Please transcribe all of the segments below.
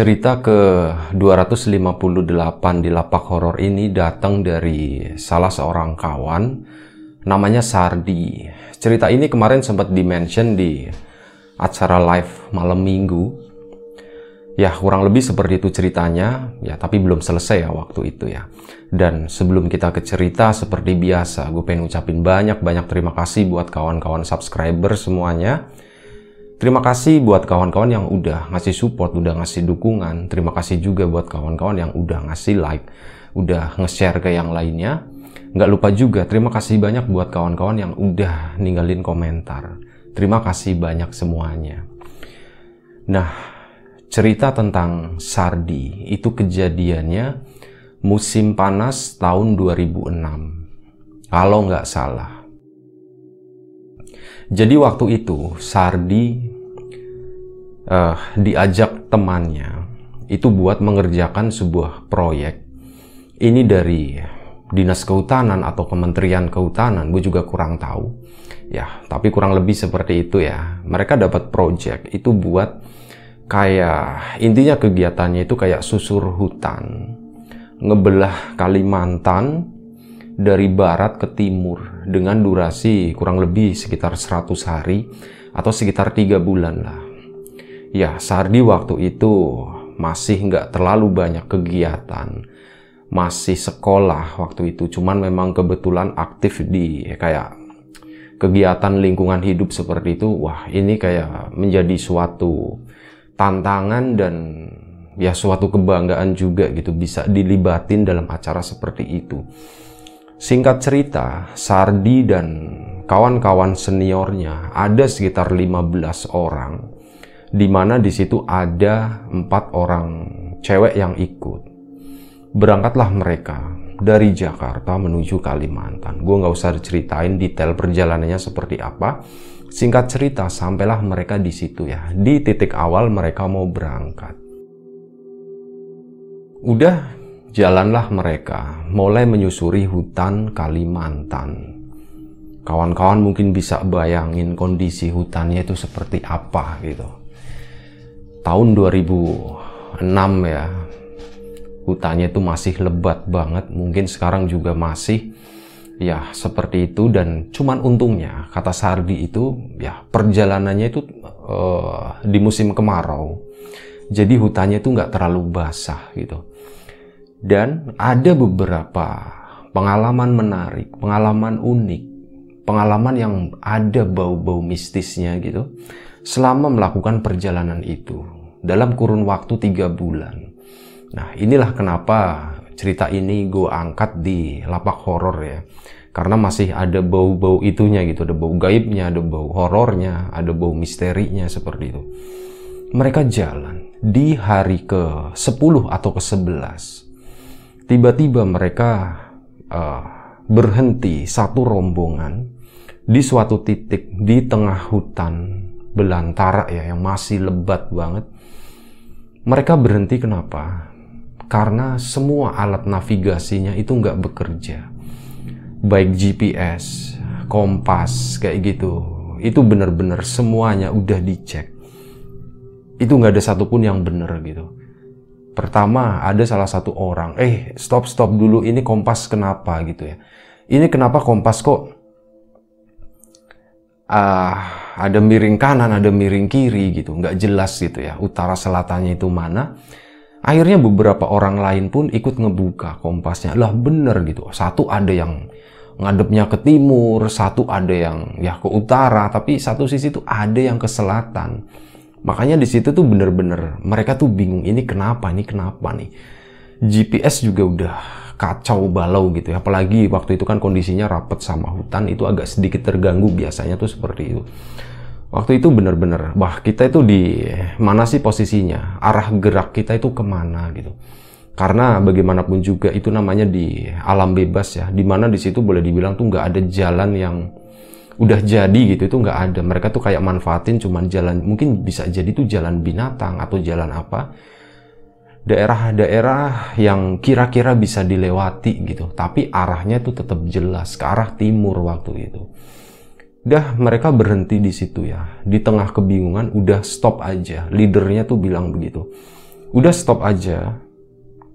Cerita ke 258 di lapak horor ini datang dari salah seorang kawan namanya Sardi. Cerita ini kemarin sempat dimention di acara live malam minggu. Ya kurang lebih seperti itu ceritanya, ya tapi belum selesai ya waktu itu ya. Dan sebelum kita ke cerita seperti biasa, gue pengen ucapin banyak-banyak terima kasih buat kawan-kawan subscriber semuanya Terima kasih buat kawan-kawan yang udah ngasih support, udah ngasih dukungan. Terima kasih juga buat kawan-kawan yang udah ngasih like, udah nge-share ke yang lainnya. Nggak lupa juga, terima kasih banyak buat kawan-kawan yang udah ninggalin komentar. Terima kasih banyak semuanya. Nah, cerita tentang Sardi itu kejadiannya musim panas tahun 2006. Kalau nggak salah. Jadi waktu itu Sardi uh, diajak temannya itu buat mengerjakan sebuah proyek. Ini dari dinas kehutanan atau kementerian kehutanan, gue juga kurang tahu. Ya, tapi kurang lebih seperti itu ya. Mereka dapat proyek itu buat kayak intinya kegiatannya itu kayak susur hutan, ngebelah Kalimantan dari barat ke timur dengan durasi kurang lebih sekitar 100 hari atau sekitar tiga bulan lah. Ya, Sardi waktu itu masih nggak terlalu banyak kegiatan. Masih sekolah waktu itu, cuman memang kebetulan aktif di ya, kayak kegiatan lingkungan hidup seperti itu. Wah, ini kayak menjadi suatu tantangan dan ya suatu kebanggaan juga gitu bisa dilibatin dalam acara seperti itu. Singkat cerita, Sardi dan kawan-kawan seniornya ada sekitar 15 orang di mana di situ ada empat orang cewek yang ikut. Berangkatlah mereka dari Jakarta menuju Kalimantan. Gue nggak usah ceritain detail perjalanannya seperti apa. Singkat cerita, sampailah mereka di situ ya. Di titik awal mereka mau berangkat. Udah jalanlah mereka mulai menyusuri hutan Kalimantan. Kawan-kawan mungkin bisa bayangin kondisi hutannya itu seperti apa gitu. Tahun 2006 ya hutannya itu masih lebat banget. Mungkin sekarang juga masih ya seperti itu. Dan cuman untungnya kata Sardi itu ya perjalanannya itu uh, di musim kemarau. Jadi hutannya itu nggak terlalu basah gitu dan ada beberapa pengalaman menarik pengalaman unik pengalaman yang ada bau-bau mistisnya gitu selama melakukan perjalanan itu dalam kurun waktu tiga bulan. Nah inilah kenapa cerita ini gue angkat di lapak horor ya. Karena masih ada bau-bau itunya gitu, ada bau gaibnya, ada bau horornya, ada bau misterinya seperti itu. Mereka jalan di hari ke 10 atau ke 11. Tiba-tiba mereka uh, berhenti satu rombongan di suatu titik di tengah hutan belantara ya yang masih lebat banget. Mereka berhenti kenapa? Karena semua alat navigasinya itu nggak bekerja. Baik GPS, kompas, kayak gitu. Itu benar-benar semuanya udah dicek. Itu nggak ada satupun yang benar gitu. Pertama ada salah satu orang, eh stop stop dulu ini kompas kenapa gitu ya. Ini kenapa kompas kok uh, ada miring kanan, ada miring kiri gitu, nggak jelas gitu ya, utara selatannya itu mana. Akhirnya beberapa orang lain pun ikut ngebuka kompasnya, lah bener gitu. Satu ada yang ngadepnya ke timur, satu ada yang ya ke utara, tapi satu sisi tuh ada yang ke selatan. Makanya di situ tuh bener-bener mereka tuh bingung ini kenapa, ini kenapa nih. GPS juga udah kacau balau gitu ya. Apalagi waktu itu kan kondisinya rapet sama hutan itu agak sedikit terganggu biasanya tuh seperti itu. Waktu itu bener-bener, wah kita itu di mana sih posisinya, arah gerak kita itu ke mana gitu. Karena bagaimanapun juga itu namanya di alam bebas ya, di mana di situ boleh dibilang tuh nggak ada jalan yang udah jadi gitu itu nggak ada. Mereka tuh kayak manfaatin cuman jalan, mungkin bisa jadi tuh jalan binatang atau jalan apa daerah-daerah yang kira-kira bisa dilewati gitu, tapi arahnya itu tetap jelas ke arah timur waktu itu. Udah mereka berhenti di situ ya, di tengah kebingungan udah stop aja. Leadernya tuh bilang begitu. Udah stop aja.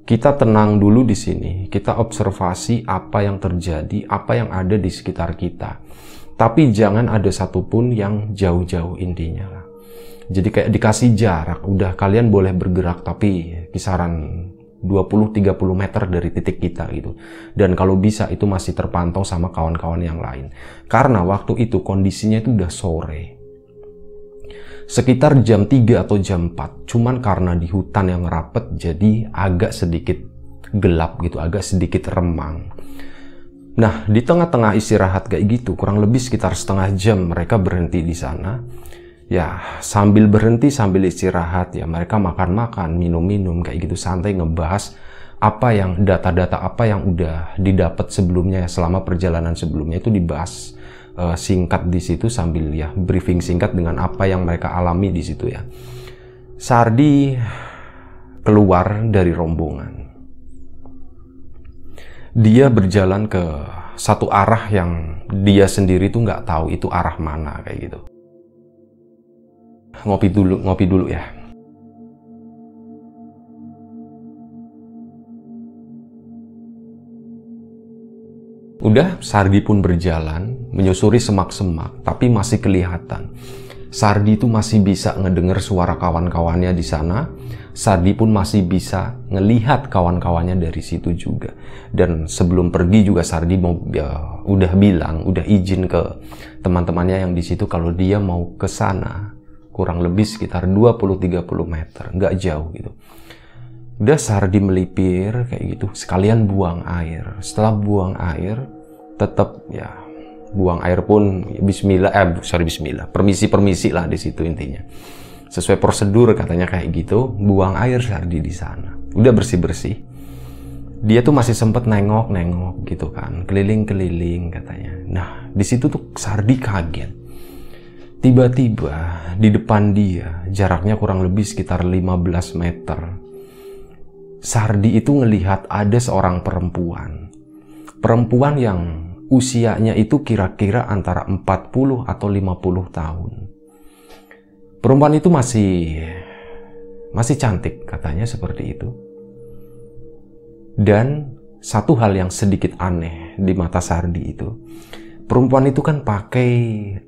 Kita tenang dulu di sini. Kita observasi apa yang terjadi, apa yang ada di sekitar kita. Tapi jangan ada satupun yang jauh-jauh intinya lah. Jadi kayak dikasih jarak, udah kalian boleh bergerak tapi kisaran 20-30 meter dari titik kita gitu. Dan kalau bisa itu masih terpantau sama kawan-kawan yang lain. Karena waktu itu kondisinya itu udah sore. Sekitar jam 3 atau jam 4. Cuman karena di hutan yang rapet jadi agak sedikit gelap gitu, agak sedikit remang. Nah, di tengah-tengah istirahat kayak gitu, kurang lebih sekitar setengah jam mereka berhenti di sana. Ya sambil berhenti sambil istirahat ya mereka makan-makan minum-minum kayak gitu santai ngebahas apa yang data-data apa yang udah didapat sebelumnya ya selama perjalanan sebelumnya itu dibahas uh, singkat di situ sambil ya briefing singkat dengan apa yang mereka alami di situ ya. Sardi keluar dari rombongan dia berjalan ke satu arah yang dia sendiri tuh nggak tahu itu arah mana kayak gitu ngopi dulu, ngopi dulu ya. Udah, Sardi pun berjalan, menyusuri semak-semak, tapi masih kelihatan. Sardi itu masih bisa ngedenger suara kawan-kawannya di sana. Sardi pun masih bisa ngelihat kawan-kawannya dari situ juga. Dan sebelum pergi juga Sardi mau ya, udah bilang, udah izin ke teman-temannya yang di situ kalau dia mau ke sana kurang lebih sekitar 20-30 meter, nggak jauh gitu. Udah Sardi melipir kayak gitu, sekalian buang air. Setelah buang air, tetap ya buang air pun Bismillah, eh sorry Bismillah, permisi-permisi lah di situ intinya. Sesuai prosedur katanya kayak gitu, buang air Sardi di sana. Udah bersih-bersih. Dia tuh masih sempet nengok-nengok gitu kan, keliling-keliling katanya. Nah, di situ tuh Sardi kaget Tiba-tiba di depan dia, jaraknya kurang lebih sekitar 15 meter. Sardi itu ngelihat ada seorang perempuan. Perempuan yang usianya itu kira-kira antara 40 atau 50 tahun. Perempuan itu masih masih cantik katanya seperti itu. Dan satu hal yang sedikit aneh di mata Sardi itu, perempuan itu kan pakai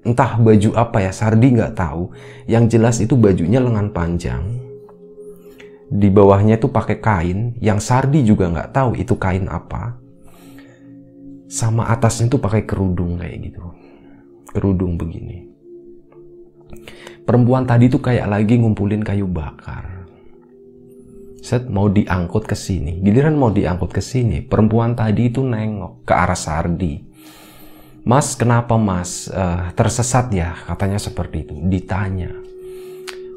entah baju apa ya Sardi nggak tahu yang jelas itu bajunya lengan panjang di bawahnya itu pakai kain yang Sardi juga nggak tahu itu kain apa sama atasnya tuh pakai kerudung kayak gitu kerudung begini perempuan tadi tuh kayak lagi ngumpulin kayu bakar set mau diangkut ke sini giliran mau diangkut ke sini perempuan tadi itu nengok ke arah Sardi Mas, kenapa mas uh, tersesat ya? Katanya seperti itu. Ditanya.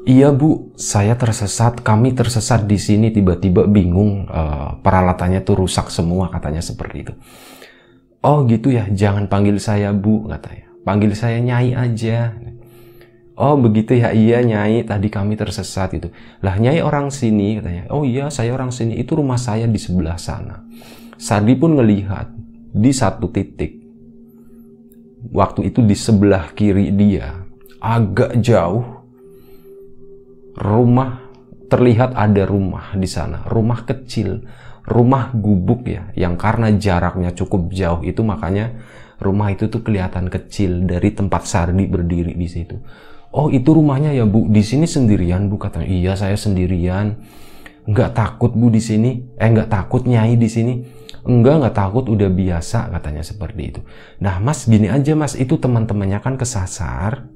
Iya bu, saya tersesat. Kami tersesat di sini tiba-tiba bingung. Uh, peralatannya tuh rusak semua katanya seperti itu. Oh gitu ya, jangan panggil saya bu katanya. Panggil saya nyai aja. Oh begitu ya, iya nyai. Tadi kami tersesat itu. Lah nyai orang sini katanya. Oh iya, saya orang sini. Itu rumah saya di sebelah sana. Sardi pun ngelihat di satu titik waktu itu di sebelah kiri dia agak jauh rumah terlihat ada rumah di sana rumah kecil rumah gubuk ya yang karena jaraknya cukup jauh itu makanya rumah itu tuh kelihatan kecil dari tempat Sardi berdiri di situ oh itu rumahnya ya bu di sini sendirian bu katanya iya saya sendirian nggak takut bu di sini eh nggak takut nyai di sini Enggak, nggak takut, udah biasa katanya seperti itu. Nah, mas gini aja mas, itu teman-temannya kan kesasar.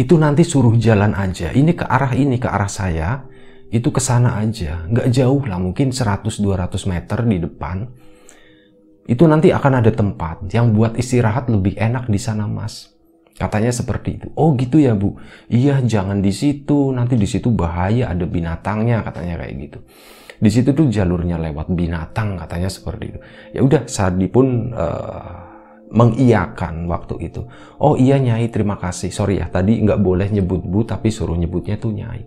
Itu nanti suruh jalan aja. Ini ke arah ini, ke arah saya. Itu ke sana aja, nggak jauh lah, mungkin 100-200 meter di depan. Itu nanti akan ada tempat yang buat istirahat lebih enak di sana, Mas. Katanya seperti itu. Oh gitu ya bu. Iya jangan di situ. Nanti di situ bahaya ada binatangnya katanya kayak gitu. Di situ tuh jalurnya lewat binatang katanya seperti itu. Ya udah Sardi pun uh, mengiyakan waktu itu. Oh iya Nyai terima kasih. Sorry ya tadi nggak boleh nyebut bu tapi suruh nyebutnya tuh Nyai.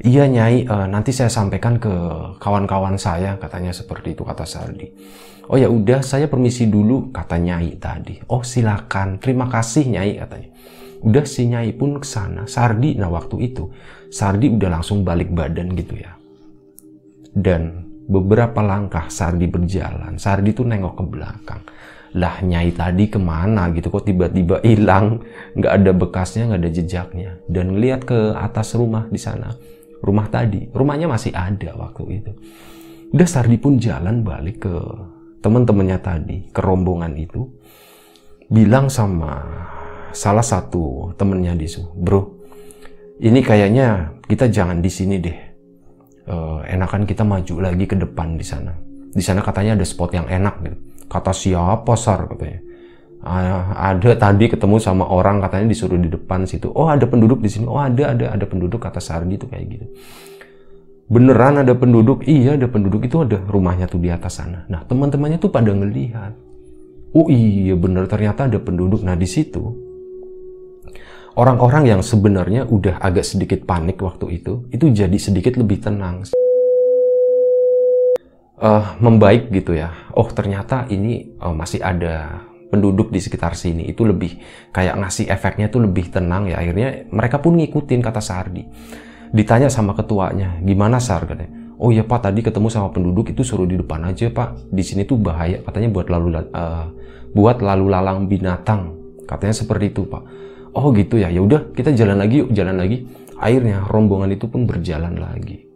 Iya Nyai uh, nanti saya sampaikan ke kawan-kawan saya katanya seperti itu kata Sardi. Oh ya udah, saya permisi dulu, kata Nyai tadi. Oh silakan, terima kasih Nyai katanya. Udah si Nyai pun ke sana. Sardi, nah waktu itu Sardi udah langsung balik badan gitu ya. Dan beberapa langkah Sardi berjalan, Sardi tuh nengok ke belakang. Lah Nyai tadi ke mana gitu kok tiba-tiba hilang, nggak ada bekasnya, nggak ada jejaknya. Dan ngeliat ke atas rumah di sana, rumah tadi, rumahnya masih ada waktu itu. Udah Sardi pun jalan balik ke teman-temannya tadi, kerombongan itu, bilang sama salah satu temennya Disu, bro, ini kayaknya kita jangan di sini deh. Uh, enakan kita maju lagi ke depan di sana. Di sana katanya ada spot yang enak gitu. Kata siapa sar katanya. Uh, ada tadi ketemu sama orang katanya disuruh di depan situ. Oh ada penduduk di sini. Oh ada ada ada penduduk kata Sardi itu kayak gitu. Beneran ada penduduk? Iya ada penduduk. Itu ada rumahnya tuh di atas sana. Nah teman-temannya tuh pada ngelihat. Oh iya bener. Ternyata ada penduduk. Nah di situ orang-orang yang sebenarnya udah agak sedikit panik waktu itu itu jadi sedikit lebih tenang. Uh, membaik gitu ya. Oh ternyata ini uh, masih ada penduduk di sekitar sini itu lebih kayak ngasih efeknya tuh lebih tenang ya. Akhirnya mereka pun ngikutin kata Sardi. Ditanya sama ketuanya gimana sar? katanya. Oh ya pak tadi ketemu sama penduduk itu suruh di depan aja pak. Di sini tuh bahaya katanya buat lalu uh, buat lalu lalang binatang katanya seperti itu pak. Oh gitu ya ya udah kita jalan lagi yuk jalan lagi. Akhirnya rombongan itu pun berjalan lagi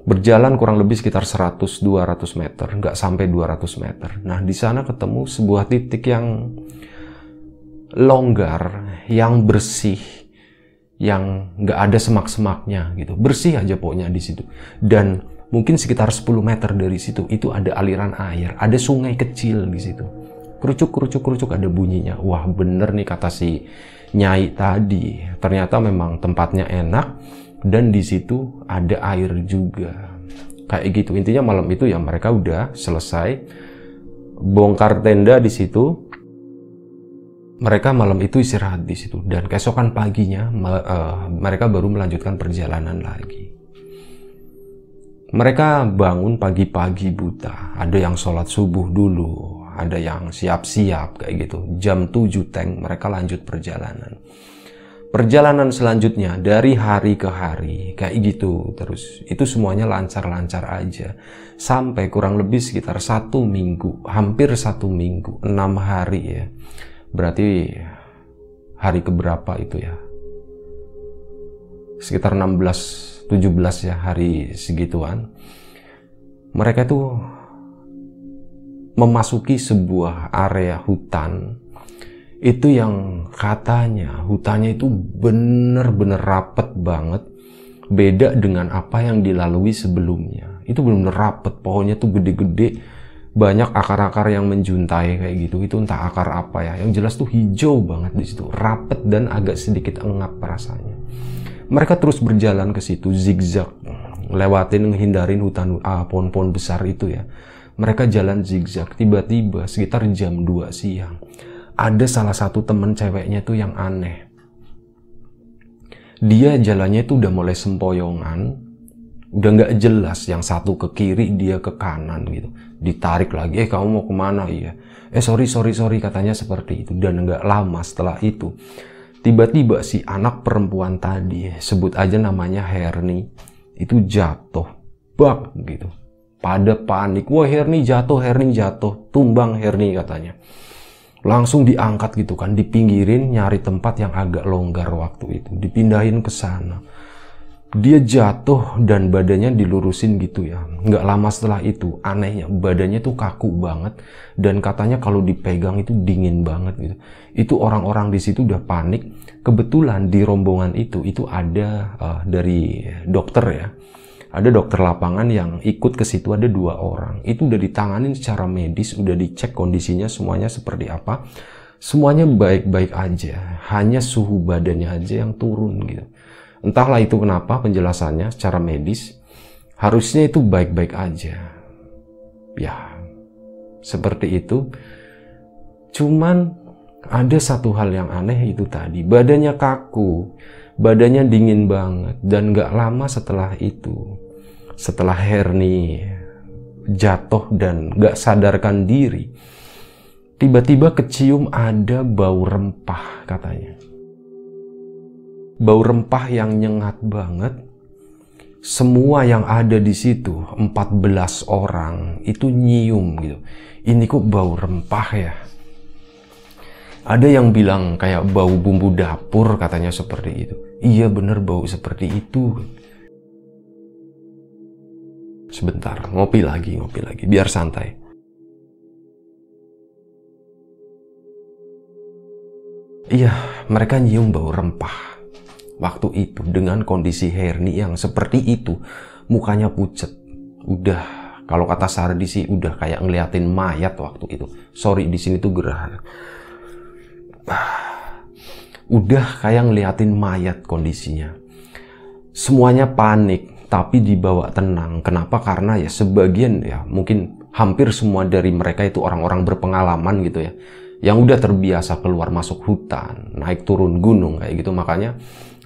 berjalan kurang lebih sekitar 100-200 meter nggak sampai 200 meter. Nah di sana ketemu sebuah titik yang longgar yang bersih yang nggak ada semak-semaknya gitu. Bersih aja pokoknya di situ. Dan mungkin sekitar 10 meter dari situ itu ada aliran air ada sungai kecil di situ. Kerucuk kerucuk kerucuk ada bunyinya. Wah bener nih kata si nyai tadi. Ternyata memang tempatnya enak dan di situ ada air juga kayak gitu intinya malam itu ya mereka udah selesai bongkar tenda di situ mereka malam itu istirahat di situ dan keesokan paginya uh, mereka baru melanjutkan perjalanan lagi. Mereka bangun pagi-pagi buta, ada yang sholat subuh dulu, ada yang siap-siap kayak gitu. Jam 7 tank mereka lanjut perjalanan. Perjalanan selanjutnya dari hari ke hari kayak gitu terus. Itu semuanya lancar-lancar aja. Sampai kurang lebih sekitar satu minggu, hampir satu minggu, enam hari ya Berarti hari keberapa itu ya? Sekitar 16 17 ya hari segituan. Mereka itu memasuki sebuah area hutan itu yang katanya hutannya itu bener-bener rapet banget. Beda dengan apa yang dilalui sebelumnya. Itu bener-bener rapet pohonnya tuh gede-gede. Banyak akar-akar yang menjuntai kayak gitu. Itu entah akar apa ya. Yang jelas tuh hijau banget di situ. Rapet dan agak sedikit engap rasanya. Mereka terus berjalan ke situ zigzag. Lewatin menghindarin hutan ah, pohon-pohon besar itu ya. Mereka jalan zigzag. Tiba-tiba sekitar jam 2 siang ada salah satu temen ceweknya tuh yang aneh. Dia jalannya tuh udah mulai sempoyongan udah nggak jelas yang satu ke kiri dia ke kanan gitu. Ditarik lagi eh kamu mau ke mana? Iya. Eh sorry sorry sorry katanya seperti itu. Dan nggak lama setelah itu tiba-tiba si anak perempuan tadi sebut aja namanya Herni itu jatuh. Bak gitu. Pada panik wah Herni jatuh Herni jatuh. Tumbang Herni katanya langsung diangkat gitu kan dipinggirin nyari tempat yang agak longgar waktu itu dipindahin ke sana dia jatuh dan badannya dilurusin gitu ya. Nggak lama setelah itu, anehnya badannya tuh kaku banget dan katanya kalau dipegang itu dingin banget gitu. Itu orang-orang di situ udah panik. Kebetulan di rombongan itu itu ada uh, dari dokter ya. Ada dokter lapangan yang ikut ke situ ada dua orang. Itu udah ditanganin secara medis udah dicek kondisinya semuanya seperti apa. Semuanya baik-baik aja hanya suhu badannya aja yang turun gitu. Entahlah itu kenapa penjelasannya secara medis. Harusnya itu baik-baik aja. Ya seperti itu. Cuman ada satu hal yang aneh itu tadi. Badannya kaku badannya dingin banget dan gak lama setelah itu setelah Herni jatuh dan gak sadarkan diri tiba-tiba kecium ada bau rempah katanya. Bau rempah yang nyengat banget. Semua yang ada di situ 14 orang itu nyium gitu. Ini kok bau rempah ya ada yang bilang kayak bau bumbu dapur katanya seperti itu. Iya bener bau seperti itu. Sebentar, ngopi lagi, ngopi lagi, biar santai. Iya, mereka nyium bau rempah. Waktu itu dengan kondisi Herni yang seperti itu, mukanya pucet. Udah, kalau kata Sardi sih udah kayak ngeliatin mayat waktu itu. Sorry, di sini tuh gerah udah kayak ngeliatin mayat kondisinya. Semuanya panik, tapi dibawa tenang. Kenapa? Karena ya sebagian ya mungkin hampir semua dari mereka itu orang-orang berpengalaman gitu ya. Yang udah terbiasa keluar masuk hutan, naik turun gunung kayak gitu. Makanya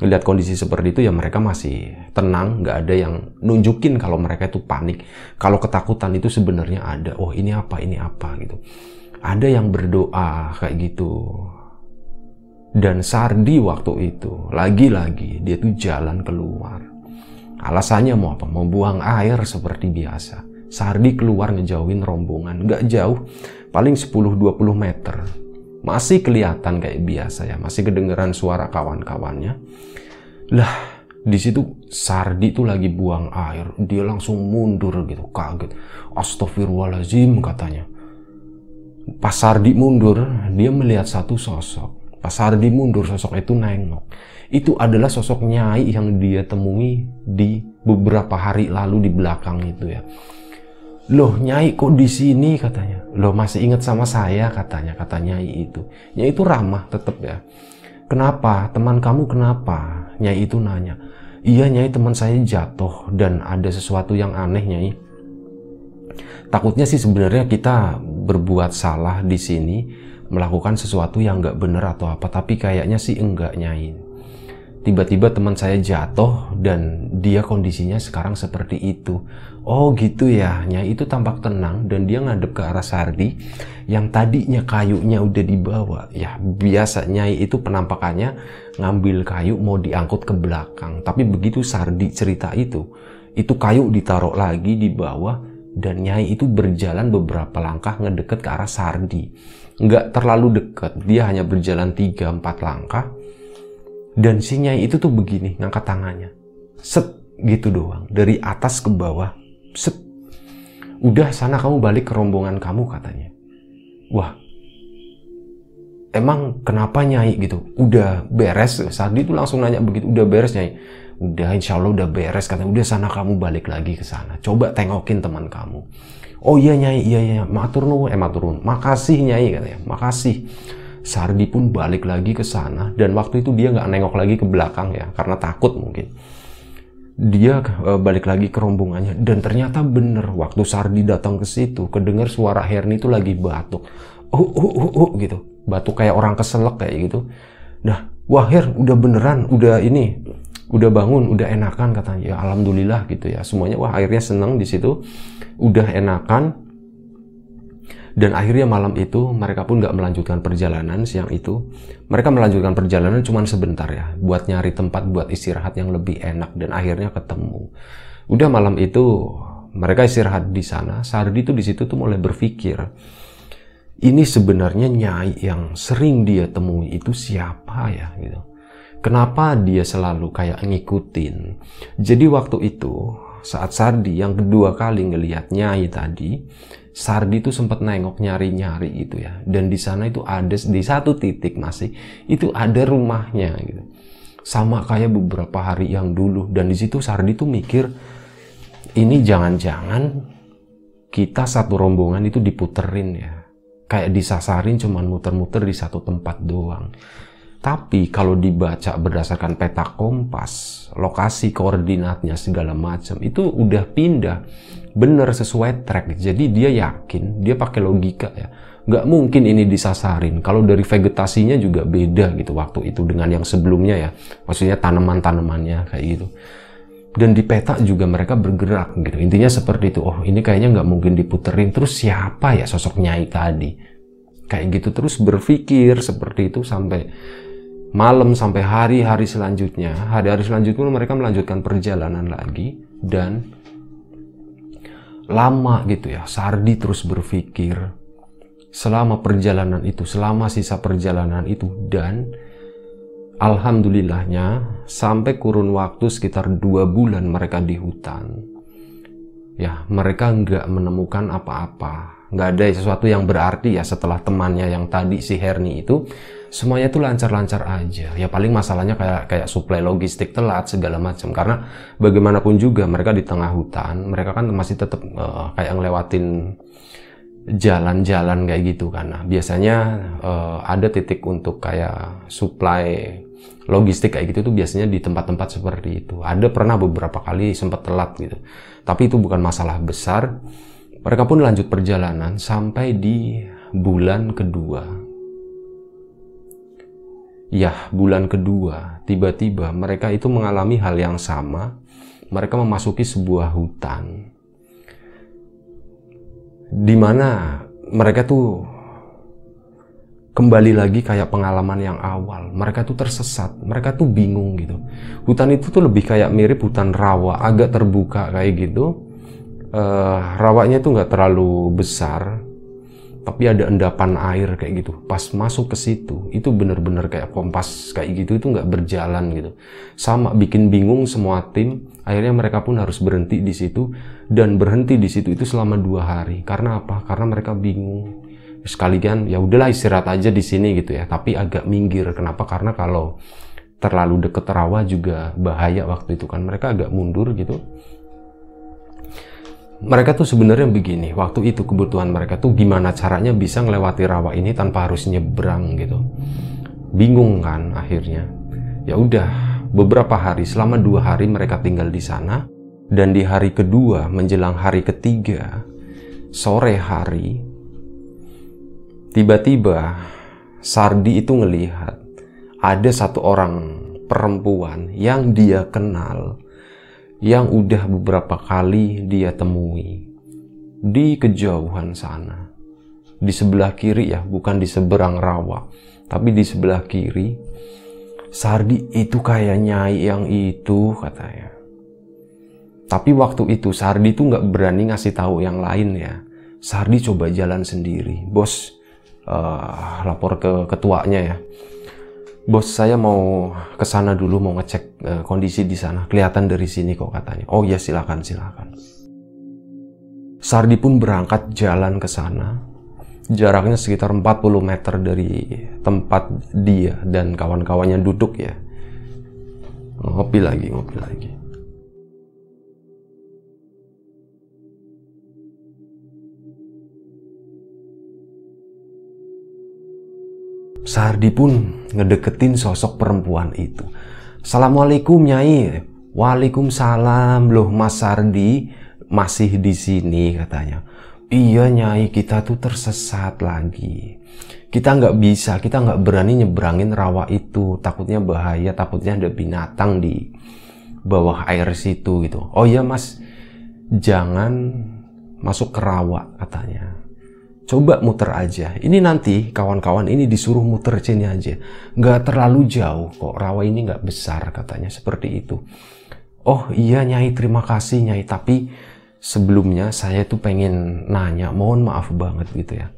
lihat kondisi seperti itu ya mereka masih tenang, nggak ada yang nunjukin kalau mereka itu panik. Kalau ketakutan itu sebenarnya ada. Oh ini apa, ini apa gitu. Ada yang berdoa kayak gitu dan Sardi waktu itu, lagi-lagi dia tuh jalan keluar. Alasannya mau apa? Mau buang air seperti biasa. Sardi keluar ngejauhin rombongan, gak jauh, paling 10-20 meter. Masih kelihatan kayak biasa ya, masih kedengeran suara kawan-kawannya. Lah, di situ Sardi tuh lagi buang air, dia langsung mundur gitu, kaget. Astagfirullahaladzim katanya. Pas Sardi mundur, dia melihat satu sosok Pas Sardi mundur, sosok itu nengok. Itu adalah sosok Nyai yang dia temui di beberapa hari lalu di belakang itu ya. Loh Nyai kok di sini katanya. Loh masih ingat sama saya katanya, kata Nyai itu. Nyai itu ramah tetap ya. Kenapa? Teman kamu kenapa? Nyai itu nanya. Iya Nyai teman saya jatuh dan ada sesuatu yang aneh Nyai. Takutnya sih sebenarnya kita berbuat salah di sini melakukan sesuatu yang nggak bener atau apa tapi kayaknya sih enggak nyai. Tiba-tiba teman saya jatuh dan dia kondisinya sekarang seperti itu. Oh gitu ya nyai. Itu tampak tenang dan dia ngadep ke arah Sardi yang tadinya kayunya udah dibawa. Ya biasa nyai itu penampakannya ngambil kayu mau diangkut ke belakang. Tapi begitu Sardi cerita itu itu kayu ditaruh lagi di bawah dan nyai itu berjalan beberapa langkah ngedeket ke arah Sardi. Nggak terlalu dekat dia hanya berjalan 3-4 langkah. Dan si nyai itu tuh begini ngangkat tangannya. Set gitu doang. Dari atas ke bawah set. Udah sana kamu balik ke rombongan kamu katanya. Wah emang kenapa nyai gitu? Udah beres Sardi itu langsung nanya begitu udah beres nyai udah insya Allah udah beres katanya udah sana kamu balik lagi ke sana coba tengokin teman kamu Oh iya nyai, iya iya, matur nuwun, eh matur nuwun. Makasih nyai katanya, makasih. Sardi pun balik lagi ke sana dan waktu itu dia nggak nengok lagi ke belakang ya karena takut mungkin. Dia e, balik lagi ke rombongannya dan ternyata bener waktu Sardi datang ke situ kedengar suara Herni itu lagi batuk. Uh, uh, uh, uh, gitu. Batuk kayak orang keselak kayak gitu. Nah, wah Her udah beneran, udah ini udah bangun, udah enakan katanya. Ya alhamdulillah gitu ya. Semuanya wah akhirnya seneng di situ. Udah enakan. Dan akhirnya malam itu mereka pun nggak melanjutkan perjalanan siang itu. Mereka melanjutkan perjalanan cuma sebentar ya, buat nyari tempat buat istirahat yang lebih enak dan akhirnya ketemu. Udah malam itu mereka istirahat di sana. Sardi tuh di situ tuh mulai berpikir, ini sebenarnya nyai yang sering dia temui itu siapa ya gitu Kenapa dia selalu kayak ngikutin? Jadi waktu itu saat Sardi yang kedua kali ngelihat Nyai tadi, Sardi itu sempat nengok nyari-nyari itu ya. Dan di sana itu ada di satu titik masih itu ada rumahnya gitu. Sama kayak beberapa hari yang dulu dan di situ Sardi tuh mikir ini jangan-jangan kita satu rombongan itu diputerin ya. Kayak disasarin cuman muter-muter di satu tempat doang. Tapi kalau dibaca berdasarkan peta kompas, lokasi koordinatnya segala macam itu udah pindah bener sesuai track. Jadi dia yakin, dia pakai logika ya. Nggak mungkin ini disasarin. Kalau dari vegetasinya juga beda gitu waktu itu dengan yang sebelumnya ya. Maksudnya tanaman-tanamannya kayak gitu. Dan di peta juga mereka bergerak gitu. Intinya seperti itu. Oh ini kayaknya nggak mungkin diputerin. Terus siapa ya sosok Nyai tadi? Kayak gitu terus berpikir seperti itu sampai malam sampai hari-hari selanjutnya, hari-hari selanjutnya mereka melanjutkan perjalanan lagi dan lama gitu ya. Sardi terus berpikir selama perjalanan itu, selama sisa perjalanan itu dan alhamdulillahnya sampai kurun waktu sekitar dua bulan mereka di hutan. Ya, mereka nggak menemukan apa-apa. Nggak ada sesuatu yang berarti ya setelah temannya yang tadi si Herni itu semuanya tuh lancar-lancar aja. Ya paling masalahnya kayak kayak suplai logistik telat segala macam. Karena bagaimanapun juga mereka di tengah hutan, mereka kan masih tetap uh, eh, kayak ngelewatin jalan-jalan kayak gitu kan. Nah, biasanya uh, ada titik untuk kayak suplai logistik kayak gitu tuh biasanya di tempat-tempat seperti itu. Ada pernah beberapa kali sempat telat gitu. Tapi itu bukan masalah besar. Mereka pun lanjut perjalanan sampai di bulan kedua ya bulan kedua tiba-tiba mereka itu mengalami hal yang sama. Mereka memasuki sebuah hutan. Di mana mereka tuh kembali lagi kayak pengalaman yang awal. Mereka tuh tersesat mereka tuh bingung gitu. Hutan itu tuh lebih kayak mirip hutan rawa agak terbuka kayak gitu. Uh, rawanya tuh nggak terlalu besar tapi ada endapan air kayak gitu. Pas masuk ke situ itu bener-bener kayak kompas kayak gitu itu nggak berjalan gitu. Sama bikin bingung semua tim akhirnya mereka pun harus berhenti di situ. Dan berhenti di situ itu selama dua hari. Karena apa? Karena mereka bingung. Sekalian ya udahlah istirahat aja di sini gitu ya. Tapi agak minggir. Kenapa? Karena kalau terlalu deket rawa juga bahaya waktu itu kan. Mereka agak mundur gitu mereka tuh sebenarnya begini, waktu itu kebutuhan mereka tuh gimana caranya bisa ngelewati rawa ini tanpa harus nyebrang gitu. Bingung kan akhirnya. Ya udah, beberapa hari selama dua hari mereka tinggal di sana dan di hari kedua menjelang hari ketiga sore hari tiba-tiba Sardi itu ngelihat ada satu orang perempuan yang dia kenal yang udah beberapa kali dia temui di kejauhan sana. Di sebelah kiri ya, bukan di seberang rawa, tapi di sebelah kiri. Sardi itu kayak nyai yang itu katanya. Tapi waktu itu Sardi tuh nggak berani ngasih tahu yang lain ya. Sardi coba jalan sendiri. Bos uh, lapor ke ketuanya ya bos saya mau ke sana dulu mau ngecek uh, kondisi di sana. Kelihatan dari sini kok katanya. Oh ya silakan silakan. Sardi pun berangkat jalan ke sana. Jaraknya sekitar 40 meter dari tempat dia dan kawan-kawannya duduk ya. Ngopi lagi, ngopi lagi. Sardi pun ngedeketin sosok perempuan itu. Assalamualaikum Nyai. Waalaikumsalam. Loh Mas Sardi masih di sini katanya. Iya Nyai kita tuh tersesat lagi. Kita nggak bisa, kita nggak berani nyebrangin rawa itu. Takutnya bahaya, takutnya ada binatang di bawah air situ gitu. Oh iya Mas, jangan masuk ke rawa katanya coba muter aja. Ini nanti kawan-kawan ini disuruh muter sini aja. Nggak terlalu jauh kok, rawa ini nggak besar katanya, seperti itu. Oh iya Nyai, terima kasih Nyai, tapi sebelumnya saya tuh pengen nanya, mohon maaf banget gitu ya.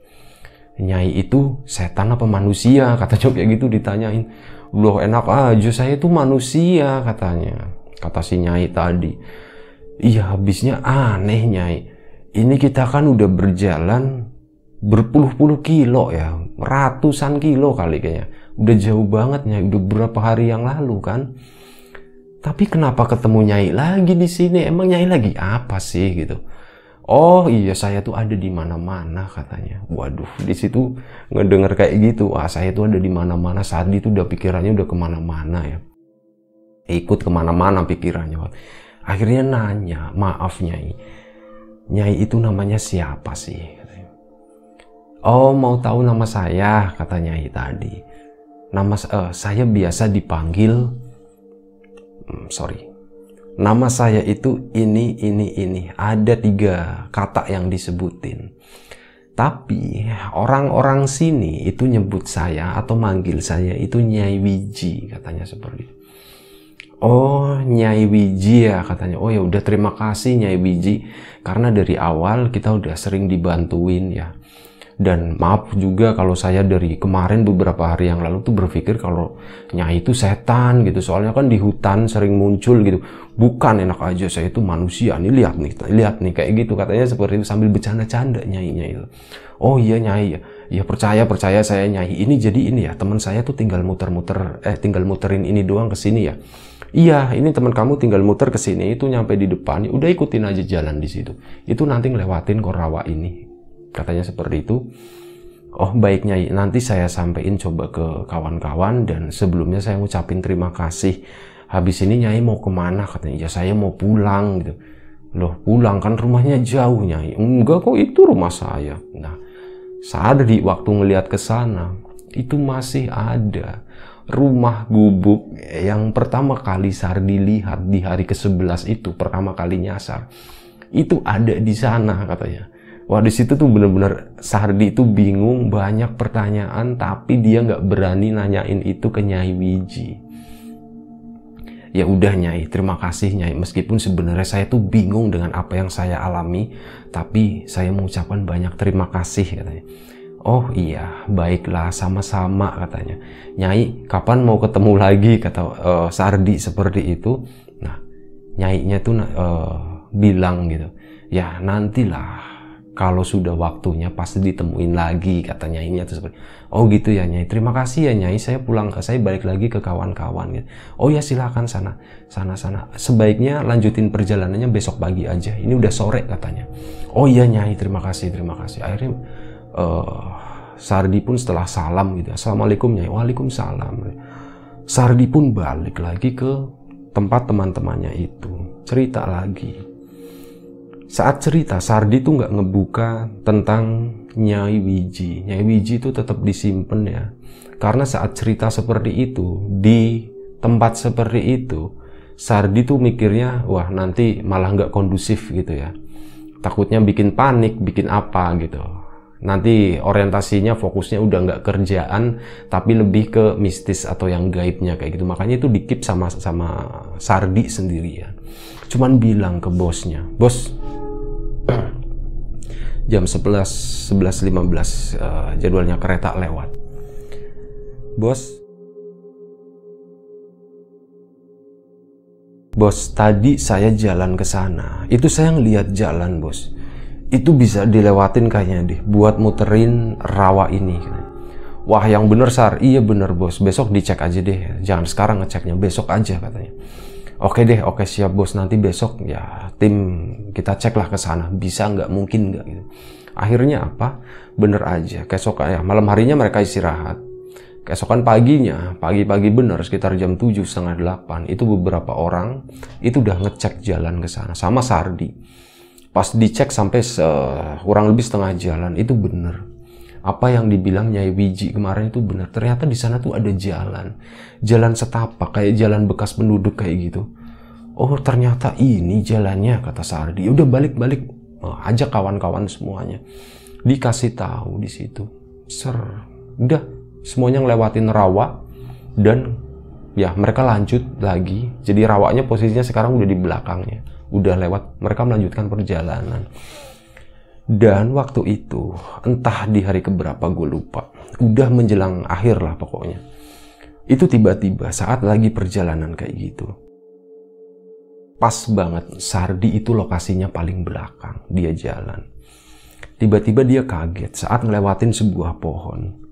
Nyai itu setan apa manusia? Kata kayak gitu ditanyain. Loh enak aja, saya tuh manusia katanya. Kata si Nyai tadi. Iya habisnya aneh Nyai. Ini kita kan udah berjalan berpuluh-puluh kilo ya, ratusan kilo kali kayaknya. Udah jauh banget ya, udah beberapa hari yang lalu kan. Tapi kenapa ketemu Nyai lagi di sini? Emang Nyai lagi apa sih gitu? Oh iya saya tuh ada di mana-mana katanya. Waduh di situ ngedenger kayak gitu. Wah saya tuh ada di mana-mana. Saat itu udah pikirannya udah ke mana-mana ya. Ikut ke mana-mana pikirannya. Akhirnya nanya, maaf Nyai. Nyai itu namanya siapa sih? Oh mau tahu nama saya kata Nyai tadi. Nama uh, saya biasa dipanggil, hmm, sorry, nama saya itu ini, ini, ini. Ada tiga kata yang disebutin. Tapi orang-orang sini itu nyebut saya atau manggil saya itu Nyai Wiji katanya seperti itu. Oh Nyai Wiji ya katanya. Oh ya udah terima kasih Nyai Wiji karena dari awal kita udah sering dibantuin ya dan maaf juga kalau saya dari kemarin beberapa hari yang lalu tuh berpikir kalau nyai itu setan gitu. Soalnya kan di hutan sering muncul gitu. Bukan enak aja saya itu manusia nih. Lihat nih lihat nih kayak gitu. Katanya seperti itu sambil bercanda-canda nyai nyai itu. Oh iya nyai. Ya ya percaya percaya saya nyai. Ini jadi ini ya teman saya tuh tinggal muter-muter eh tinggal muterin ini doang ke sini ya. Iya, ini teman kamu tinggal muter ke sini, itu nyampe di depan, udah ikutin aja jalan di situ. Itu nanti ngelewatin korawa ini katanya seperti itu. Oh baiknya nanti saya sampaikan coba ke kawan-kawan dan sebelumnya saya ngucapin terima kasih. Habis ini Nyai mau ke mana? Katanya ya saya mau pulang gitu. Loh pulang kan rumahnya jauh Nyai. Enggak kok itu rumah saya. Nah saat di waktu ngelihat ke sana itu masih ada rumah gubuk yang pertama kali Sardi lihat di hari ke-11 itu pertama kali nyasar. Itu ada di sana katanya Wah di situ tuh bener-bener Sardi itu bingung banyak pertanyaan tapi dia nggak berani nanyain itu ke Nyai Wiji. Ya udah Nyai, terima kasih Nyai. Meskipun sebenarnya saya tuh bingung dengan apa yang saya alami, tapi saya mengucapkan banyak terima kasih katanya. Oh iya, baiklah sama-sama katanya. Nyai, kapan mau ketemu lagi kata uh, Sardi seperti itu. Nah, Nyai-nya tuh uh, bilang gitu, ya nantilah kalau sudah waktunya pasti ditemuin lagi katanya ini atau seperti oh gitu ya nyai. Terima kasih ya nyai. Saya pulang saya balik lagi ke kawan-kawan gitu. Oh ya silakan sana sana sana. Sebaiknya lanjutin perjalanannya besok pagi aja. Ini udah sore katanya. Oh iya nyai. Terima kasih terima kasih. Akhirnya uh, Sardi pun setelah salam gitu. Assalamualaikum nyai. Waalaikumsalam. Sardi pun balik lagi ke tempat teman-temannya itu. Cerita lagi saat cerita Sardi tuh nggak ngebuka tentang Nyai Wiji. Nyai Wiji itu tetap disimpan ya. Karena saat cerita seperti itu di tempat seperti itu, Sardi tuh mikirnya wah nanti malah nggak kondusif gitu ya. Takutnya bikin panik, bikin apa gitu. Nanti orientasinya fokusnya udah nggak kerjaan, tapi lebih ke mistis atau yang gaibnya kayak gitu. Makanya itu dikip sama sama Sardi sendiri ya. Cuman bilang ke bosnya, bos jam 11 11.15 uh, jadwalnya kereta lewat. Bos Bos, tadi saya jalan ke sana. Itu saya ngeliat jalan, Bos. Itu bisa dilewatin kayaknya deh buat muterin rawa ini. Wah, yang bener, Sar. Iya bener, Bos. Besok dicek aja deh. Jangan sekarang ngeceknya, besok aja katanya. Oke deh, oke siap bos. Nanti besok ya tim kita cek lah ke sana. Bisa nggak? Mungkin nggak gitu. Akhirnya apa? Bener aja. Kesok ya malam harinya mereka istirahat. Keesokan paginya, pagi-pagi bener sekitar jam 7 setengah 8 itu beberapa orang itu udah ngecek jalan ke sana sama Sardi. Pas dicek sampai kurang lebih setengah jalan itu bener apa yang dibilang Nyai Wiji kemarin itu benar. Ternyata di sana tuh ada jalan. Jalan setapak, kayak jalan bekas penduduk kayak gitu. Oh ternyata ini jalannya, kata Sardi. Ya udah balik-balik, oh, ajak kawan-kawan semuanya. Dikasih tahu di situ. Ser, udah semuanya ngelewatin rawa dan ya mereka lanjut lagi. Jadi rawanya posisinya sekarang udah di belakangnya. Udah lewat, mereka melanjutkan perjalanan. Dan waktu itu, entah di hari keberapa gue lupa, udah menjelang akhir lah pokoknya. Itu tiba-tiba saat lagi perjalanan kayak gitu. Pas banget, Sardi itu lokasinya paling belakang, dia jalan. Tiba-tiba dia kaget saat ngelewatin sebuah pohon.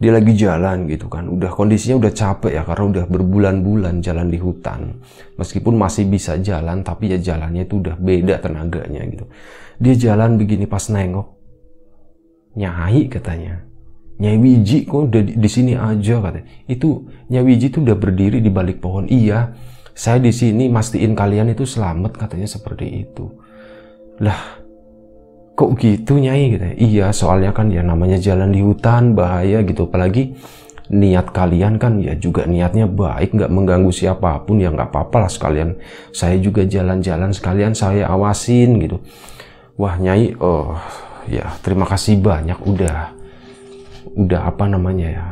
dia lagi jalan gitu kan udah kondisinya udah capek ya karena udah berbulan-bulan jalan di hutan meskipun masih bisa jalan tapi ya jalannya itu udah beda tenaganya gitu dia jalan begini pas nengok. Nyai katanya. Nyai Wiji kok udah di, di sini aja katanya. Itu Nyai Wiji tuh udah berdiri di balik pohon. Iya saya di sini mastiin kalian itu selamat katanya seperti itu. Lah kok gitu nyai? Gitu ya? iya soalnya kan ya namanya jalan di hutan bahaya gitu. Apalagi niat kalian kan ya juga niatnya baik nggak mengganggu siapa pun ya nggak apa-apa lah sekalian. Saya juga jalan-jalan sekalian saya awasin gitu wah nyai oh ya terima kasih banyak. Udah udah apa namanya ya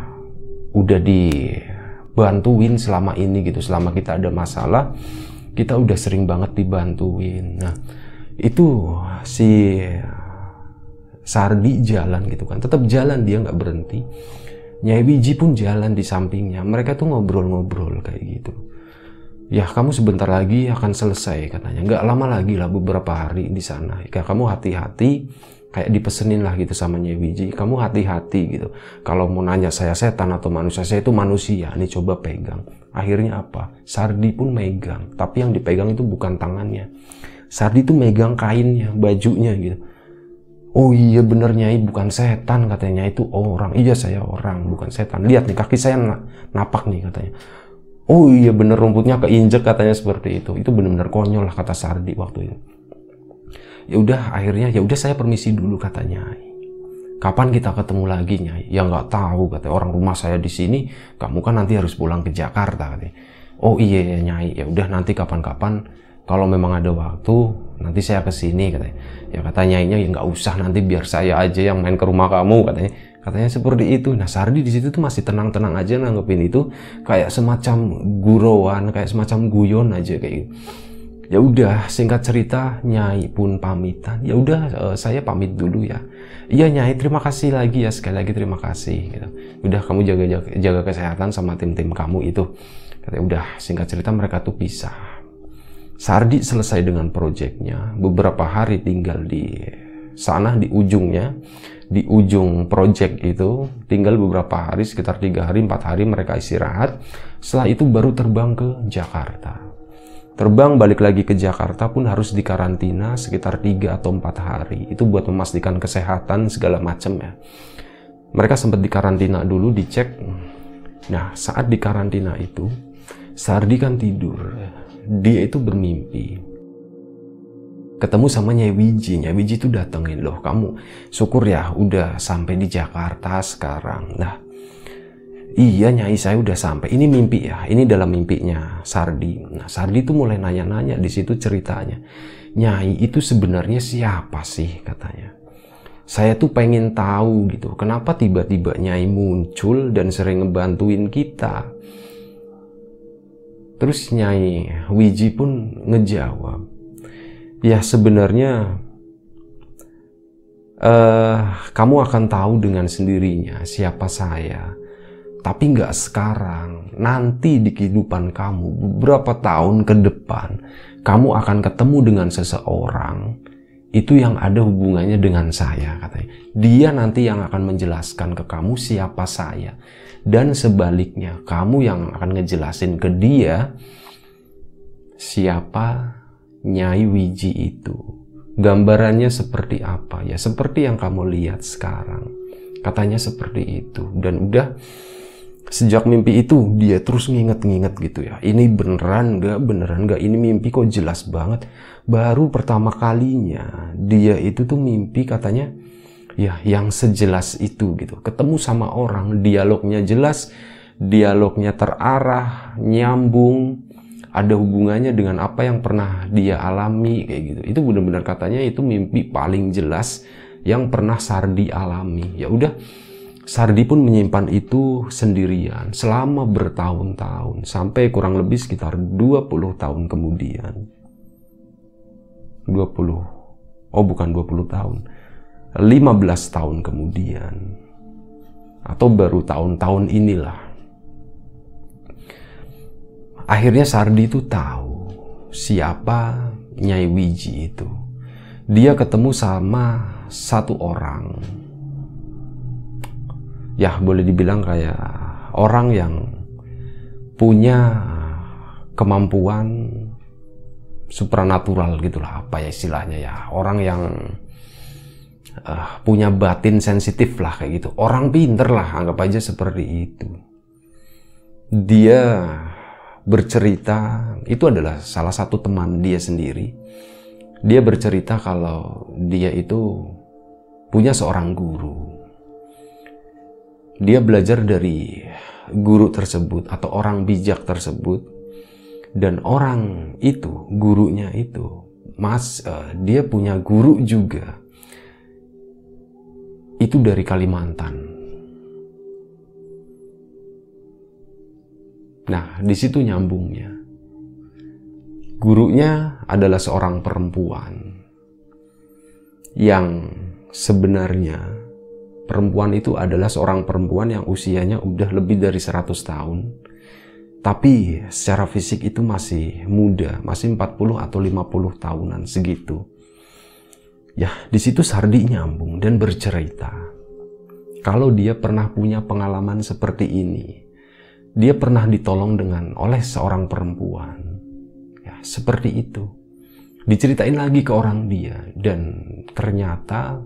udah dibantuin selama ini gitu. Selama kita ada masalah kita udah sering banget dibantuin. Nah itu si Sardi jalan gitu kan. Tetap jalan dia nggak berhenti. Nyai Wiji pun jalan di sampingnya. Mereka tuh ngobrol-ngobrol kayak gitu ya kamu sebentar lagi akan selesai katanya. Nggak lama lagi lah beberapa hari di sana. Ya kamu hati-hati kayak dipesenin lah gitu sama Nyai Wiji kamu hati-hati gitu. Kalau mau nanya saya setan atau manusia saya itu manusia. Nih coba pegang. Akhirnya apa? Sardi pun megang. Tapi yang dipegang itu bukan tangannya. Sardi tuh megang kainnya bajunya gitu. Oh iya bener Nyai. Bukan setan katanya. Itu orang. Iya saya orang bukan setan. Lihat nih kaki saya napak nih katanya. Oh iya bener rumputnya keinjek katanya seperti itu. Itu bener-bener konyol lah kata Sardi waktu itu. Ya udah akhirnya ya udah saya permisi dulu katanya. Kapan kita ketemu lagi Nyai? Ya nggak tahu katanya orang rumah saya di sini. Kamu kan nanti harus pulang ke Jakarta katanya. Oh iya ya Nyai ya udah nanti kapan-kapan kalau memang ada waktu nanti saya ke sini katanya ya katanya ini ya nggak usah nanti biar saya aja yang main ke rumah kamu katanya katanya seperti itu. Nah Sardi di situ tuh masih tenang-tenang aja nanggepin itu. Kayak semacam guruan kayak semacam guyon aja kayak gitu. Ya udah singkat cerita Nyai pun pamitan. Ya udah uh, saya pamit dulu ya. Iya Nyai terima kasih lagi ya. Sekali lagi terima kasih gitu. Udah kamu jaga jaga, jaga kesehatan sama tim-tim kamu itu. Katanya udah singkat cerita mereka tuh pisah. Sardi selesai dengan proyeknya, beberapa hari tinggal di sana di ujungnya, di ujung proyek itu tinggal beberapa hari, sekitar tiga hari, empat hari mereka istirahat. Setelah itu baru terbang ke Jakarta. Terbang balik lagi ke Jakarta pun harus dikarantina sekitar tiga atau empat hari. Itu buat memastikan kesehatan segala macam ya. Mereka sempat dikarantina dulu, dicek. Nah, saat dikarantina itu, Sardi kan tidur dia itu bermimpi ketemu sama Nyai Wiji. Nyai Wiji itu datengin loh, kamu syukur ya udah sampai di Jakarta sekarang. Nah, iya Nyai saya udah sampai. Ini mimpi ya, ini dalam mimpinya Sardi. Nah, Sardi itu mulai nanya-nanya di situ ceritanya. Nyai itu sebenarnya siapa sih katanya. Saya tuh pengen tahu gitu, kenapa tiba-tiba Nyai muncul dan sering ngebantuin kita Terus Nyai Wiji pun ngejawab, ya sebenarnya uh, kamu akan tahu dengan sendirinya siapa saya. Tapi nggak sekarang, nanti di kehidupan kamu beberapa tahun ke depan, kamu akan ketemu dengan seseorang itu yang ada hubungannya dengan saya katanya. Dia nanti yang akan menjelaskan ke kamu siapa saya. Dan sebaliknya, kamu yang akan ngejelasin ke dia siapa Nyai Wiji itu. Gambarannya seperti apa ya? Seperti yang kamu lihat sekarang. Katanya seperti itu. Dan udah sejak mimpi itu dia terus nginget-nginget gitu ya. Ini beneran gak? Beneran gak? Ini mimpi kok jelas banget. Baru pertama kalinya dia itu tuh mimpi katanya ya yang sejelas itu gitu ketemu sama orang dialognya jelas dialognya terarah nyambung ada hubungannya dengan apa yang pernah dia alami kayak gitu. Itu benar-benar katanya itu mimpi paling jelas yang pernah Sardi alami. Ya udah Sardi pun menyimpan itu sendirian selama bertahun-tahun sampai kurang lebih sekitar 20 tahun kemudian. 20 oh bukan 20 tahun 15 tahun kemudian. Atau baru tahun-tahun inilah akhirnya Sardi itu tahu siapa Nyai Wiji itu. Dia ketemu sama satu orang. Ya boleh dibilang kayak orang yang punya kemampuan supranatural gitulah apa ya istilahnya ya. Orang yang uh, punya batin sensitif lah kayak gitu. Orang pinter lah anggap aja seperti itu. Dia bercerita itu adalah salah satu teman dia sendiri. Dia bercerita kalau dia itu punya seorang guru. Dia belajar dari guru tersebut atau orang bijak tersebut. Dan orang itu gurunya itu mas uh, dia punya guru juga. Itu dari Kalimantan nah di situ nyambungnya gurunya adalah seorang perempuan yang sebenarnya perempuan itu adalah seorang perempuan yang usianya udah lebih dari 100 tahun tapi secara fisik itu masih muda, masih 40 atau 50 tahunan segitu. Ya, di situ Sardi nyambung dan bercerita. Kalau dia pernah punya pengalaman seperti ini, dia pernah ditolong dengan oleh seorang perempuan. Ya, seperti itu. Diceritain lagi ke orang dia dan ternyata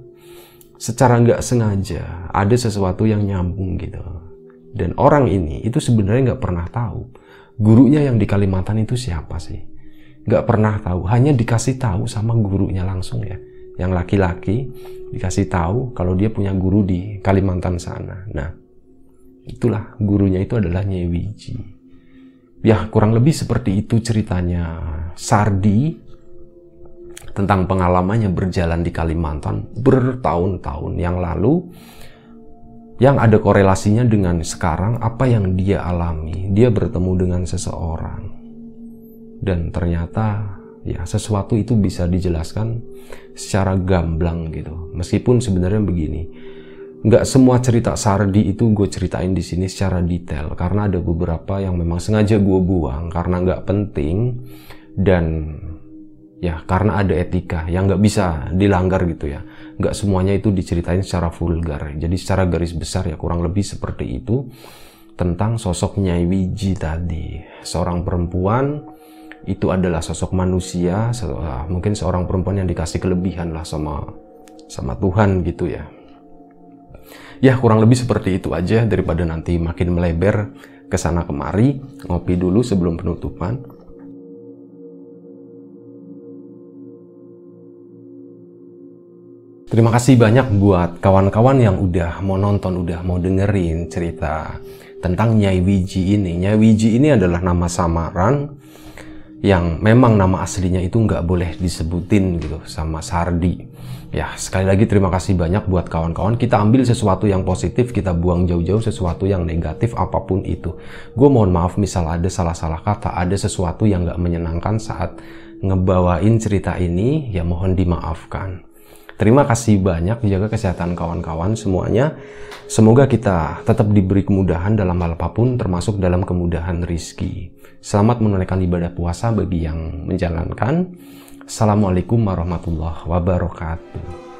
secara nggak sengaja ada sesuatu yang nyambung gitu dan orang ini itu sebenarnya nggak pernah tahu gurunya yang di Kalimantan itu siapa sih. Nggak pernah tahu, hanya dikasih tahu sama gurunya langsung ya. Yang laki-laki dikasih tahu kalau dia punya guru di Kalimantan sana. Nah, itulah gurunya itu adalah Nyewiji. Ya, kurang lebih seperti itu ceritanya Sardi tentang pengalamannya berjalan di Kalimantan bertahun-tahun yang lalu yang ada korelasinya dengan sekarang apa yang dia alami. Dia bertemu dengan seseorang dan ternyata ya sesuatu itu bisa dijelaskan secara gamblang gitu. Meskipun sebenarnya begini, nggak semua cerita Sardi itu gue ceritain di sini secara detail karena ada beberapa yang memang sengaja gue buang karena nggak penting dan ya karena ada etika yang nggak bisa dilanggar gitu ya. Nggak semuanya itu diceritain secara vulgar. Jadi secara garis besar ya kurang lebih seperti itu tentang sosok Nyai Wiji tadi. Seorang perempuan itu adalah sosok manusia mungkin seorang perempuan yang dikasih kelebihan lah sama sama Tuhan gitu ya ya kurang lebih seperti itu aja daripada nanti makin melebar ke sana kemari ngopi dulu sebelum penutupan Terima kasih banyak buat kawan-kawan yang udah mau nonton, udah mau dengerin cerita tentang Nyai Wiji ini. Nyai Wiji ini adalah nama samaran yang memang nama aslinya itu nggak boleh disebutin gitu sama Sardi. Ya, sekali lagi terima kasih banyak buat kawan-kawan. Kita ambil sesuatu yang positif, kita buang jauh-jauh sesuatu yang negatif apa pun itu. Gue mohon maaf misal ada salah-salah kata, ada sesuatu yang nggak menyenangkan saat ngebawain cerita ini, ya mohon dimaafkan. Terima kasih banyak, jaga kesehatan kawan-kawan semuanya. Semoga kita tetap diberi kemudahan dalam hal apa pun, termasuk dalam kemudahan rizki. Selamat menunaikan ibadah puasa bagi yang menjalankan. Assalamualaikum warahmatullahi wabarakatuh.